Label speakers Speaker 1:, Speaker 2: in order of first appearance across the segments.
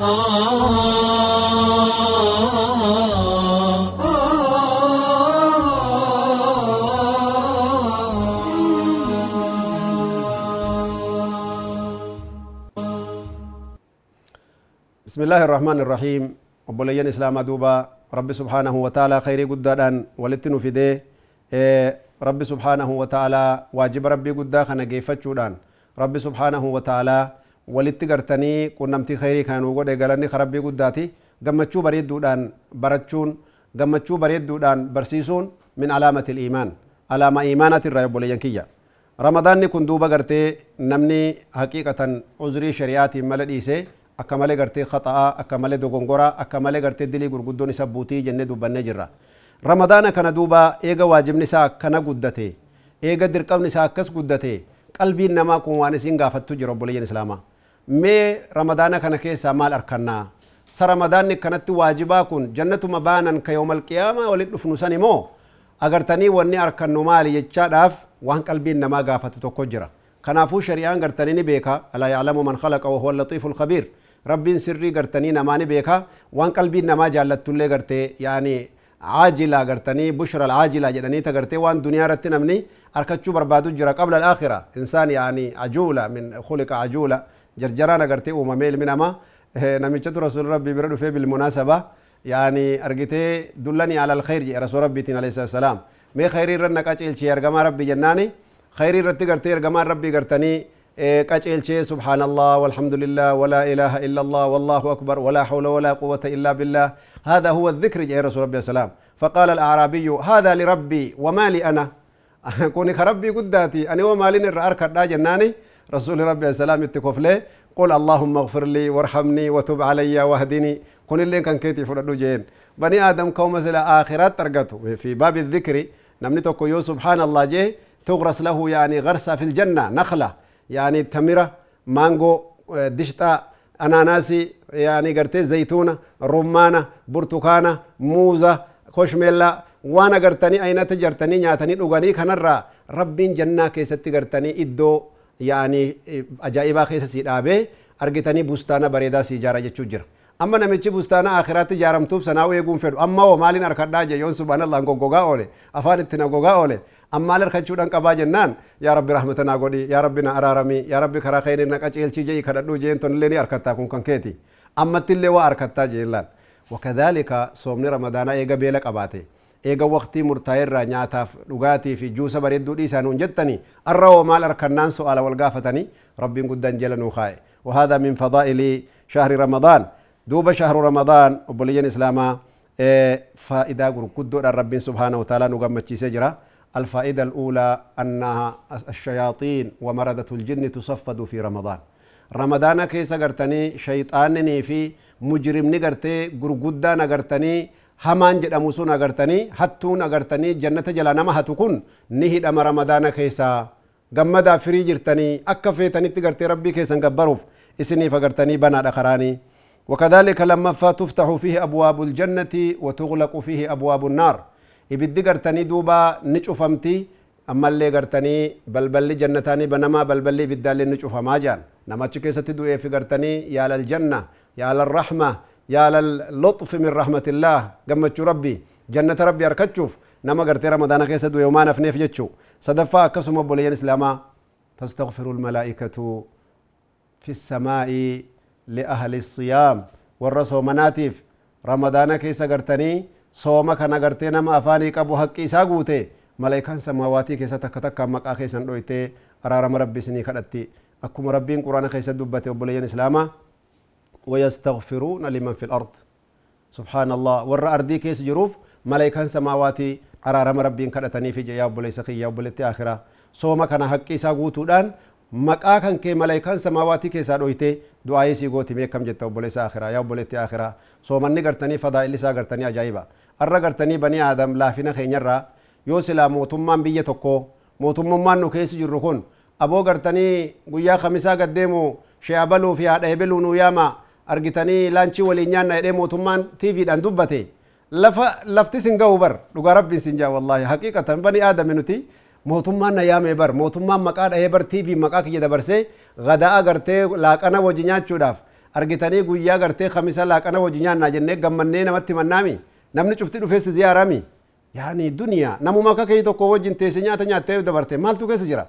Speaker 1: بسم الله الرحمن الرحيم وبلين إسلام دوبا رب سبحانه وتعالى خيري قدادان ولتنو في دي رب سبحانه وتعالى واجب ربي قدا خنا رب سبحانه وتعالى قرتني كنمتي خيري كانوا قد قالني خربي قداتي قمتشو بريد دودان برتشون قمتشو بريد دودان برسيسون من علامة الإيمان علامة إيمانة الرأي بولين كيا رمضان كن دوبا قرتي نمني حقيقة عذري شريعتي ملديسي akka malee gartee khaxa'aa akka malee dogongoraa akka malee gartee dilii gurguddoon isa buutii jennee dubbannee jirra ramadaana kana duuba eega waajibni isaa akkana guddate eega dirqamni isaa akkas guddate qalbiin namaa kun waan isiin gaafattu jira obboleeyyan مي رمضان كان كيسا مال أركنا سر رمضان كانت واجبا كون جنة مبانا كيوم القيامة ولدفن مو۔ أجر تاني واني أركنا مال يتشاد وان قلبي نما غافت توكجرا كنافو شريان أجر تاني نبيكا ألا يعلم من خلق وهو اللطيف الخبير رب سري أجر تاني نما نبيكا وان قلبي نما جالت تولي غرتي يعني عاجلة غرتني بشرى العاجلة جدني تغرتي وان دنيا رتنا مني أركتشو بربادو جرا قبل الآخرة إنسان يعني عجولة من خلق عجولة جرجران اغرتي ومميل من اما نمشت رسول ربي بردو في بالمناسبة يعني ارغتي دلني على الخير جي رسول ربي تين عليه السلام مي خيري رن كاچيل شي ارغما ربي جناني خيري رتي غرتي ارغما ربي غرتني كاچيل شي سبحان الله والحمد لله ولا اله الا الله والله اكبر ولا حول ولا قوة الا بالله هذا هو الذكر جي رسول ربي السلام فقال الاعرابي هذا لربي وما لي أنا كوني خربي قداتي أنا وما لي نر جناني رسول ربي السلام يتكف لي قل اللهم اغفر لي وارحمني وتب علي واهدني. كون اللي كان كيتي فرد جين. بني آدم كوم مثل آخرات ترقته في باب الذكر نمني يو سبحان الله جي تغرس له يعني غرسة في الجنة نخلة. يعني تمرة مانجو دشتا أناناسي يعني قرتي زيتونة رمانة برتقانة موزة خوشميلا وأنا قرتني أين تجرتني؟ نياتني لغاني كنرا ربين جنة كيستي قرتني إدو. يعني أجائبا كيس سيدابي أرجتني بستانة بريدا سيجارة جتشو جرا amma namichi bustaana akhiraatti ijaaramtuuf sanaa eeguun fedhu amma hoo maaliin harkadhaa je yoon subhaanallah goggogaa oole afaan itti na gogaa oole ammaal harkachuudhan qabaa jennaan yaa rabbi rahmata naa godhi yaa rabbi na araarami yaa rabbi karaa khayri na qaceelchi jei kadhadhuu jeen tonillee ni harkattaa kun kan keeti ammattillee waa harkattaa jeellaan wakadhalika soomni ramadaanaa eega beela qabaate eega waqtii murtaa'eerraa nyaataaf dhugaatii fi juusa bareedduu dhiisaa nuun jettani arra hoo maal harkannaan su'aala wal gaafatanii rabbiin guddaan jala nuu kaa'e وهذا من فضائل شهر رمضان دوب شهر رمضان وبلين إسلاما فائدة قرقدو رب سبحانه وتعالى نقم سجرة الفائدة الأولى أنها الشياطين ومردة الجن تصفد في رمضان رمضان كيس قرتني شيطانني في مجرم نقرتي قرقدا نقرتني hamaan jedhamu sun agartanii hattuun agartanii jannata jala nama hatu kun ni hidhama ramadaana keessaa gammadaa firii jirtanii akka feetanitti gartee rabbii keessan gabbaruuf isiniif agartanii banaadha karaanii وكذلك لما تفتح فيه أبواب الجنة وتغلق فيه أبواب النار ibiddi gartanii duuba ni cufamti ammallee gartanii balballi jannataanii banamaa balballi ibiddaallee ni cufamaa jaan namachi keessatti du'eefi gartanii yaala aljanna yaala alrahma يا للطف من رحمة الله. قمة ربي؟ جنة ربي أركتشوف. نما قرتي رمضان قيسد ويوما نفنيف جتشو. صدفا كسو مبوليين إسلاما. تستغفر الملائكة في السماء لأهل الصيام. والرسو مناتف رمضان كيسا قرتني. صوما كان قرتي نما أفاني كابو حق إيسا قوتي. ملائكة سماواتي كيسا تكتك كامك آخي سنلويتي أرارم ربي سني خلتي أكو مربين قرآن خيسد دبتي وبوليين إسلاما. ويستغفرون لمن في الأرض سبحان الله ور أردي كيس جروف ملائكة سماواتي أرارم ربين كدتني في جياب بليس يا بلتي آخرة سوما كان حقي ساقوتو دان maqaa kan kee malaayikaan samaawaati keessaa dhoyte du'aayii sii gooti mee kam jetta obboleessa akhiraa yaa obboleetti akhiraa soomanni gartanii fadaa'illi isaa gartanii ajaa'iba arra gartanii banii aadam laafina keenyarraa yoo silaa mootummaan biyya tokko mootummummaan nu keessa jirru kun aboo gartanii guyyaa kamisaa gaddeemu sheebaluu fi haadha hebeluu nuu yaama argitanii laanchii waliin nyaanna jedhee mootummaan tiiviidhaan dubbate lafa lafti sin ga'u bar dhugaa rabbiin sin jaa wallaahi haqiiqatan banii aadami nuti mootummaan na yaame bar mootummaan maqaa dhahee bar tiivii maqaa kiyya dabarsee gadaa agartee laaqana wajji nyaachuudhaaf argitanii guyyaa gartee kamisa laaqana hojii nyaannaa jennee gammannee namatti mannaami namni cufti dhufeessi ziyaarami yaani duniyaa namuma akka kee tokko wajjin teesse nyaata nyaattee dabarte maaltu keessa jira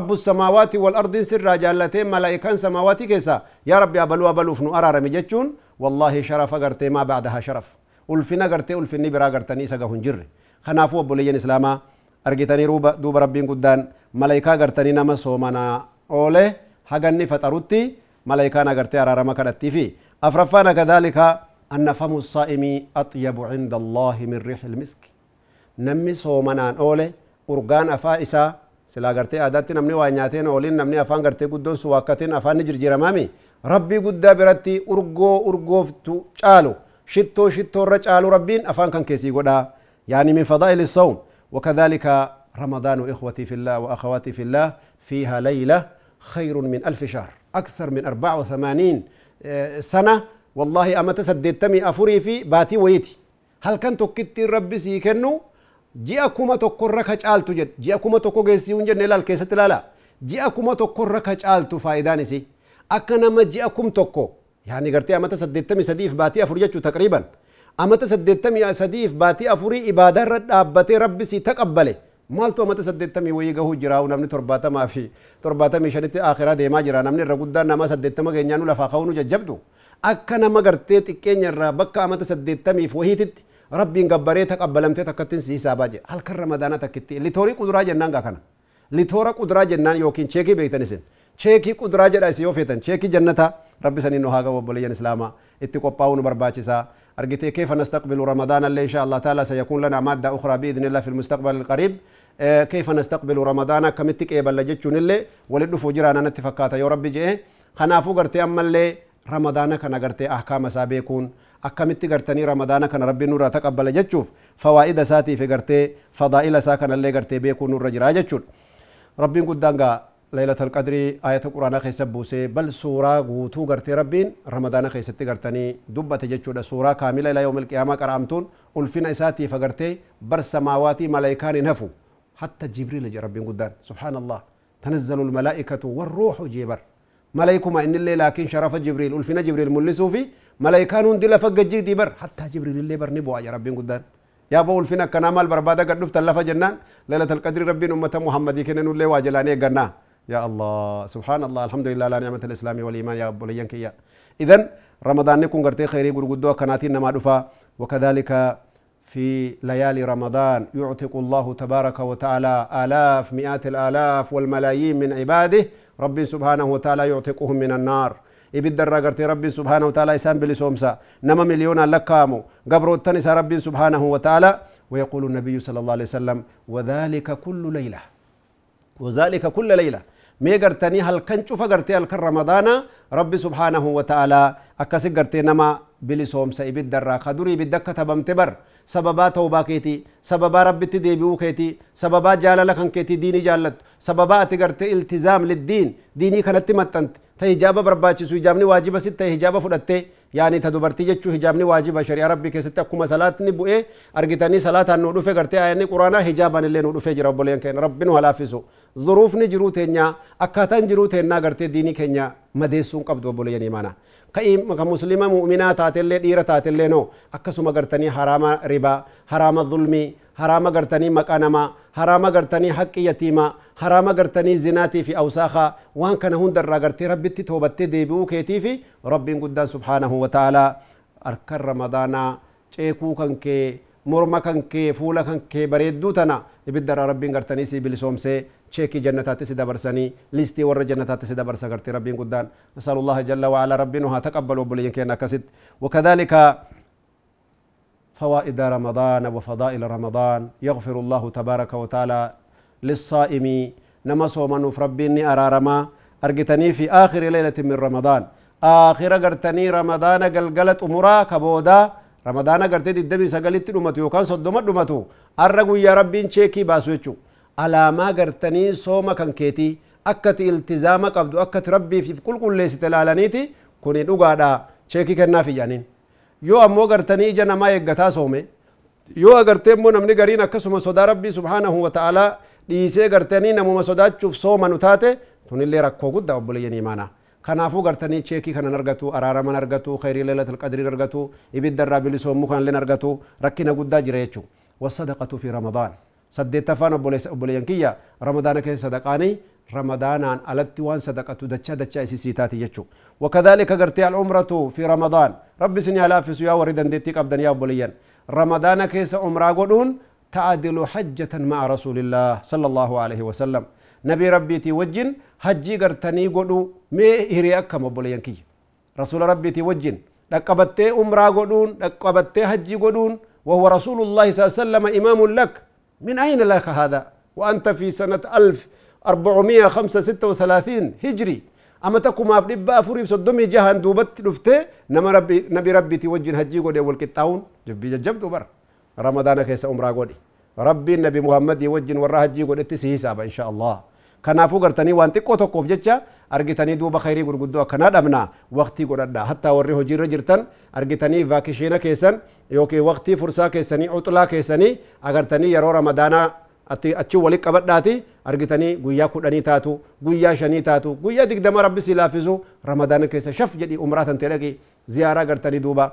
Speaker 1: samaawaati wal ardiin sirraa jaallatee malaa'ikaan samaawaatii keessa yaa rabbi abaluu abaluuf nu araarame jechuun wallaahi sharafa gartee maa baadaha sharaf ulfina gartee ulfinni biraa gartanii isa gahu hin jirre kanaafuu obboleeyyan islaamaa argitanii duuba rabbiin guddaan malaa'ikaa gartanii nama soomanaa oole haganni faxarutti malaa'ikaan agartee araarama kadhattii fi afraffaan kadaalika anna famu saa'imii axyabu cinda allaahi min riixi ilmiski namni soomanaan oole urgaan afaa isaa سلاغرتي عاداتي نمني وانياتين أولين نمني افان غرتي قدون سواكاتين أفان نجر ربي قدى برتي أرغو ارغو فتو چالو. شيتو شتو رجالو ربين أفان كان كيسي غدا يعني من فضائل الصوم. وكذلك رمضان إخوتي في الله وأخواتي في الله فيها ليلة خير من ألف شهر. أكثر من 84 آه، سنة. والله أما تسديت تمي أفوري في باتي ويتي. هل كنت كتير ربي سيكنو؟ Ji'a kuma tokkorra ka caaltu jedhe ji'a kuma tokko geessii hin jenne ilaal keessatti ilaala ji'a kuma tokkorra ka caaltu faayidaan isi akka nama ji'a kum tokko yaani gartee amata saddeettamii sadiif baatii afur jechuu taqriiban amata saddeettamii sadiif baatii afurii ibaadarra dhaabbatee rabbi si taqabbale maaltu amata saddeettamii wayii gahuu jira namni torbaatamaa fi torbaatamii shanitti akhiraa deemaa jira namni irra guddaan nama saddeettama keenyaanu lafaa ka'uunu jajjabdu akka nama gartee xiqqeenya irraa bakka amata saddeettamiif wahiititti rabbiin gabbaree taqabbalamtee takkattiin si hisaabaa jedhe halkan ramadaana takkitti litoorii kuduraa jennaan gaa kana litoora kuduraa jennaan yookiin cheekii beektan isin cheekii kuduraa jedha isin yoo feetan cheekii jannata rabbi saniin nu haa qabu obboleeyyan islaamaa itti qophaa'uu nu barbaachisaa أرجتي كيف نستقبل رمضان اللي إن شاء الله تعالى سيكون لنا مادة أخرى بإذن الله في المستقبل القريب كيف نستقبل رمضان كمتك إيبال لجتشون اللي ولدو فجرانا نتفكاتا يا ربي جئ خنافو قرتي أما اللي رمضان كان قرتي أحكام سابقون akkamitti gartanii ramadaana kana rabbi nurraa taqabbala jechuuf fawaa'ida isaatii fi gartee fadaa'ila isaa kanallee gartee beekuu nurra jira jechuudha rabbiin guddaan gaa leelatal qadrii ayata quraanaa keessa buusee bal suuraa guutuu gartee rabbiin ramadaana keessatti gartanii dubbate jechuudha suuraa kaamila ilaa yoomil qiyaamaa qara'amtuun ulfina isaatiif agartee bar samaawaatii malaayikaan hin hafu hatta jibriila jedha rabbiin guddaan subhaanallah tanazzalu lmalaa'ikatu warruuxu jeebar إن اللي لكن شرف جبريل ألفنا جبريل ملسو في ملايكان هندي لفق جيدي بر. حتى جبريل اللي بر نبوا يا ربي قدان يا بو ألفنا كنا مال بربادة قد نفت اللفة جنان. ليلة القدر ربي أمة محمد كنا نولي واجلاني قنا. يا الله سبحان الله الحمد لله على نعمة الإسلام والإيمان يا أبو لينك يا. إذن رمضان نكون قرتي خيري قرقدوا كناتين نما دفا وكذلك في ليالي رمضان يعتق الله تبارك وتعالى آلاف مئات الآلاف والملايين من عباده. ربي سبحانه وتعالى يعتقهم من النار. إبد الرقرت ربي سبحانه وتعالى إسان بلسومسا. نما مليون لكامو. قبرو التنس ربي سبحانه وتعالى. ويقول النبي صلى الله عليه وسلم وذلك كل ليلة. وذلك كل ليلة. مي قرتني هل كان شوف قرتي هل رمضان ربي سبحانه وتعالى. أكسي قرتي نما بلسومسا. إبد الرقا دري بدك تبمتبر. sababaa tawbaa keetii sababaa rabbitti deebi'uu keetii sababaa jaalala kan keetii diinii jaallattu sababaa ati gartee iltizaam liddiin diinii kanatti maxxante ta hijaaba barbaachisu hijaabni waajiba sit ta'e hijaaba fudhattee yaani ta dubartii jechuu hijaabni waajiba shari'a rabbii keessatti akkuma salaatni bu'ee argitanii salaataan nu dhufe gartee ayanni quraanaa hijaabaan illee nu dhufee jira obboleen keenya rabbi nu halaafisu zuruufni jiruu teenyaa akkaataan jiruu teennaa gartee diinii keenya madeessuun qabdu obboleeyyan imaanaa ka muslima mu'minaa taatellee dhiira taatellee no akkasuma gartanii haraama ribaa haraama zulmii gartanii maqaa namaa haraama gartanii haqqi yatiimaa haraama gartanii zinaatii fi awsaakaa waan kana hundarraa gartee rabbitti toobattee deebi'uu keetii fi rabbiin guddaan subhaanahu wa ta'aalaa harkan ramadaanaa ceekuu kan kee morma kan kee fuula kan kee bareedduu tana ibiddarraa rabbiin gartanii si bilisoomsee شيكي جنتات سدبرسني ليستي ور جنتات سدبرس غرتي ربي قدان نسأل الله جل وعلا ربنا تقبل وبلين كينا كسد وكذلك فوائد رمضان وفضائل رمضان. يغفر الله تبارك وتعالى للصائم. نما صومن ربي أرارما أرجتني في آخر ليلة من رمضان. آخر قرتني رمضان قلقلت أمرا كبودا. رمضان قرتي الدبي سقلت دمتو يوكان صدمت دمتو أرقوا يا ربي شيكي باسويتشو. alaamaa gartanii sooma kan keetii akkati iltizaama qabdu akkati rabbiif qulqulleessite ilaalaniiti kuni dhugaadha cheekii kennaaf ijaaniin yoo ammoo gartanii ija namaa eeggataa soome yoo agartee immoo namni gariin akkasuma sodaa rabbii subhaanahu wa ta'aalaa dhiisee gartanii namuma sodaachuuf soomanu taate kunillee rakkoo guddaa obboleeyyan imaanaa kanaafuu gartanii cheekii kanan argatu araaraman argatu khayrii leelatul qadriin argatu ibidda irraa bilisoomuu kanalleen argatu rakkina guddaa jira jechuu wasadaqatu fi ramadaan saddeettaffaan obboleeyyan kiyya ramadaana keessa sadaqaanii رمضان رمضانان ألت وان صدقة دچا دچا سي تاتي يجو وكذلك قرتي العمرة في رمضان. ربي سنيا لا في سيا وردن ديتي أبدا يا بوليان رمضان كيس عمرة قدون تعدل حجة مع رسول الله صلى الله عليه وسلم. نبي ربي تي وجن حجي قرتني قدو مي إيري أكا مبوليان كي. رسول ربي تي وجن لقبتي عمرة قدون لقبتي حجي قدون وهو رسول الله صلى الله عليه وسلم إمام لك. من أين لك هذا؟ وأنت في سنة ألف 436 هجري. أما تكو ما بلبا فوري بصدومي جهان دوبت لفته. نما ربي نبي ربي توجه هجي قد يول جبي ججبت وبر رمضان كيس أمرا قولي. ربي نبي محمد يوجه ورا هجي قد حساب إن شاء الله. كنا فوقر تاني وانتي قوتو قوف جتشا أرغي تاني دوبا خيري قد كنا دمنا. وقتي قد أدنا. حتى وريه جير رجر تن أرغي تاني فاكشينا كيسن. يوكي وقتي فرصا كيسني عطلا كيسني. أغر تاني يرو رمضانا achi wali qabadhaati argitanii guyyaa kudhanii taatu guyyaa shanii taatu guyyaa digdama rabbi si laafisu ramadaana keessa shaf jedhi umraa tante dhaqi ziyaaraa gartanii duuba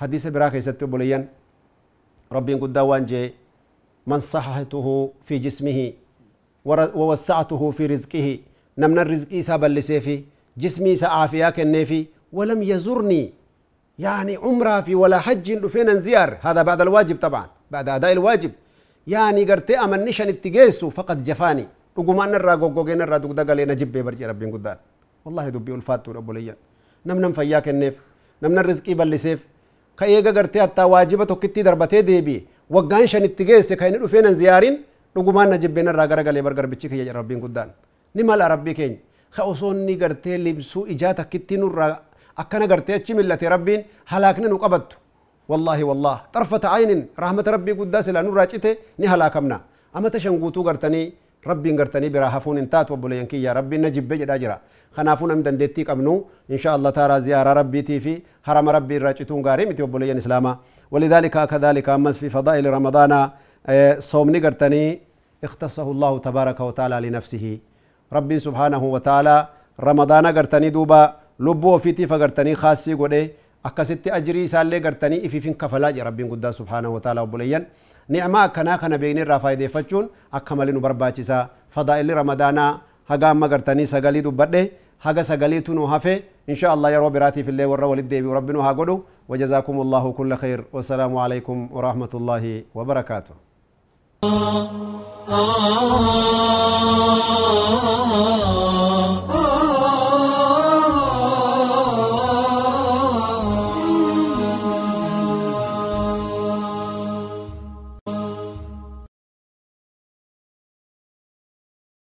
Speaker 1: hadiisa biraa keessatti obboleeyyan rabbiin guddaa waan jee man sahatuhu fi jismihi ووسعته في رزقه نمنا الرزق إسا بلسيفي جسمي سعافيا كنيفي ولم يزرني يعني عمره في ولا حج فين زيار هذا بعد الواجب طبعا بعد أداء الواجب يعني قرتي أمن نشان اتجيسو فقد جفاني. رقمان الرا قوقوغين الرا دوك دقالي نجيب برجي ربين قدان والله دبي الفات رب ليا نمنا فيا كنيف نمنا الرزق بلسيف كايغا قرتي حتى واجبة كتي دربتي ديبي. وقان شان اتجيس كاين فين زيارين. dhugumaan na jibbeen irraa gara galee bargarbichi kiyya rabbiin guddaan ni mala rabbii keenya ka osoo inni gartee libsuu ijaa takkitti nurraa akkana gartee achi millate rabbiin halaakni nu qabattu والله والله. طرفة عين رحمة ربي قداس لا نور راجته نهلا كمنا. أما تشنقوتو قرتني ربي قرتني براهفون انتات وبلين يا ربي نجيب بجد أجرا خنافون أم دندتي قبنو إن شاء الله ترى زيارة ربي تي في حرم ربي راجتون غاري متي وبلين إسلاما. ولذلك كذلك أمس في فضائل رمضان صومني قرتني اختصه الله تبارك وتعالى لنفسه. ربي سبحانه وتعالى رمضان قرتني دوبا. لبو فيتي فقرتني خاصي قولي akkasitti ajrii isaallee gartanii ifiifin kafalaa jira rabbiin guddaa subhaanahu wa ta'ala obboleeyyan ni'maa akkanaa kana beeknee irraa faayideeffachuun akka malee nu barbaachisa fadaa'illi ramadaanaa haga amma gartanii sagalii dubbadhe haga sagaliitu nu hafe insha allah yeroo biraatiif illee warra walit deebi'u rabbi nu haa godhu وجزاكم الله كل خير والسلام عليكم ورحمة الله وبركاته ah, ah, ah, ah